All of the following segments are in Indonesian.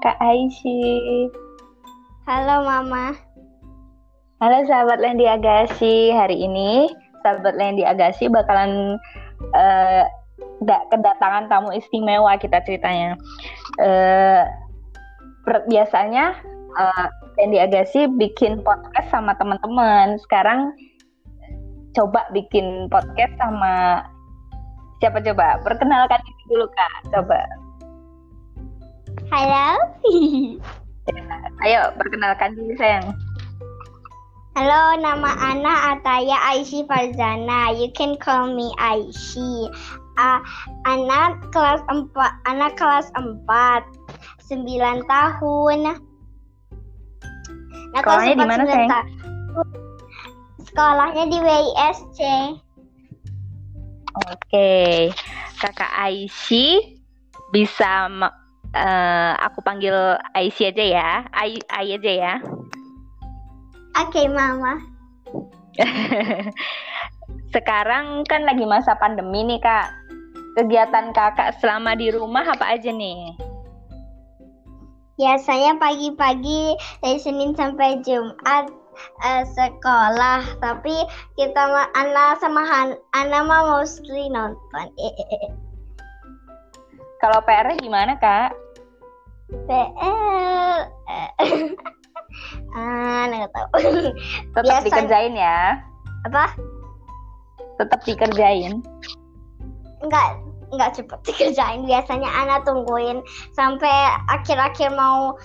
kakak Aisyah. Halo Mama. Halo sahabat Lendi Agassi. Hari ini sahabat Lendi Agassi bakalan uh, kedatangan tamu istimewa kita ceritanya. Uh, biasanya uh, Lendi Agassi bikin podcast sama teman-teman. Sekarang coba bikin podcast sama siapa coba? Perkenalkan dulu kak. Coba. Halo. Ayo, perkenalkan diri sayang. Halo, nama Ana Ataya Aishi Farzana. You can call me Aishi. Uh, anak kelas 4, anak kelas 4. 9 tahun. Nah, Sekolahnya di mana, sayang? Sekolahnya di WISC. Oke. Kakak Aishi bisa uh, aku panggil Aisyah aja ya. Ai, Ai aja ya. Oke, okay, Mama. Sekarang kan lagi masa pandemi nih, Kak. Kegiatan Kakak selama di rumah apa aja nih? Biasanya pagi-pagi dari Senin sampai Jumat uh, sekolah, tapi kita Ana sama Han, Ana mah mostly nonton. Kalau PR-nya gimana, Kak? PR ah, nggak tahu. Tetap Biasa... dikerjain ya. Apa? Tetap dikerjain. Enggak, enggak cepet dikerjain. Biasanya Ana tungguin sampai akhir-akhir mau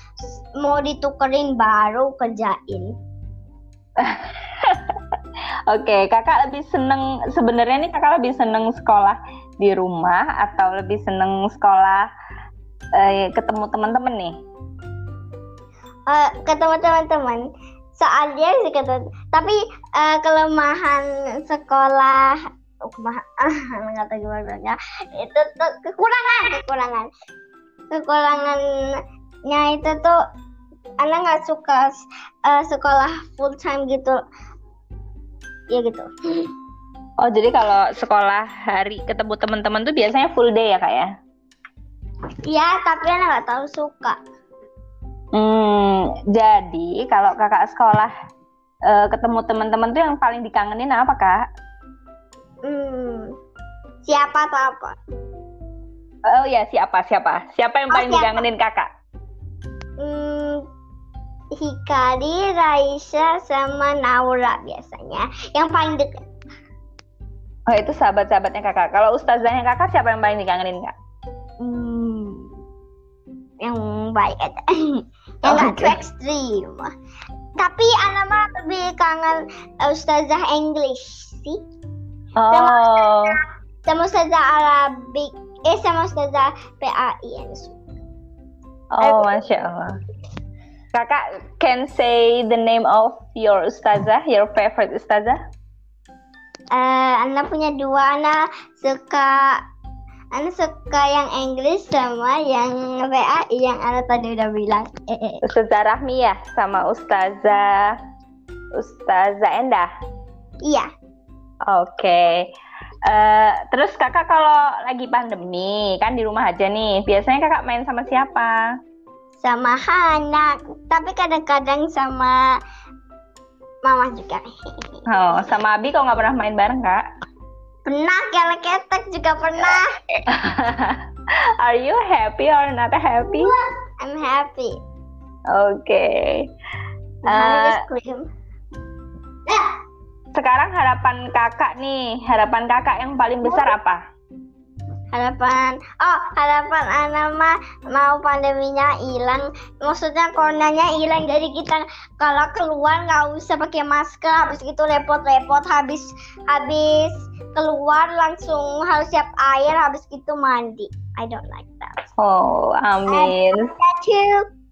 mau ditukerin baru kerjain. Oke, okay, kakak lebih seneng sebenarnya nih kakak lebih seneng sekolah di rumah atau lebih seneng sekolah eh, ketemu teman-teman nih? Uh, ketemu teman-teman. Soalnya sih ketemu, tapi uh, kelemahan sekolah ah nggak tahu gimana ya. Itu tuh kekurangan kekurangan. Kekurangannya itu tuh anak nggak suka uh, sekolah full time gitu. Ya gitu oh jadi kalau sekolah hari ketemu teman-teman tuh biasanya full day ya kak ya Iya, tapi anak nggak tahu suka. Hmm, jadi kalau kakak sekolah uh, ketemu teman-teman tuh yang paling dikangenin apa kak? Hmm, siapa atau apa? Oh ya siapa siapa siapa yang oh, paling siapa? dikangenin kakak? Hmm, Hikari, Raisa, sama Naura biasanya. Yang paling dekat. Oh itu sahabat-sahabatnya kakak. Kalau ustazahnya kakak siapa yang paling dikangenin kak? Hmm, yang baik aja. yang nggak okay. ekstrim. Tapi Ana mah lebih kangen ustazah English sih. Oh. Sama ustazah, sama ustazah Arabik. Eh sama ustazah PAI yang Oh, masya Allah. Kakak can say the name of your ustazah, your favorite ustazah? Uh, Ana punya dua. Ana suka Ana suka yang Inggris sama yang PAI yang Ana tadi udah bilang. Ustazah Rahmi ya sama Ustazah Ustazah Endah. Iya. Oke. Okay. Uh, eh, terus kakak kalau lagi pandemi kan di rumah aja nih, biasanya kakak main sama siapa? sama Hana, tapi kadang-kadang sama Mama juga. Oh, sama Abi kok nggak pernah main bareng kak? Pernah, kalau ketek juga pernah. Are you happy or not happy? I'm happy. Oke. Okay. Uh, sekarang harapan kakak nih, harapan kakak yang paling besar apa? Harapan oh harapan anak mah mau pandeminya hilang. Maksudnya coronanya hilang jadi kita kalau keluar nggak usah pakai masker. Habis itu repot-repot habis habis keluar langsung harus siap air habis itu mandi. I don't like that. Oh amin. You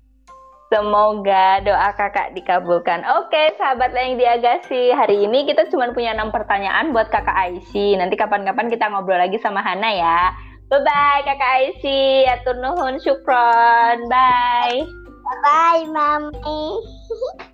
Semoga doa kakak dikabulkan. Oke, sahabat yang diagasi. Hari ini kita cuma punya enam pertanyaan buat kakak Aisyah. Nanti kapan-kapan kita ngobrol lagi sama Hana ya. Bye-bye kakak Aisyah. Atur nuhun syukron. Bye. Bye-bye, Mami.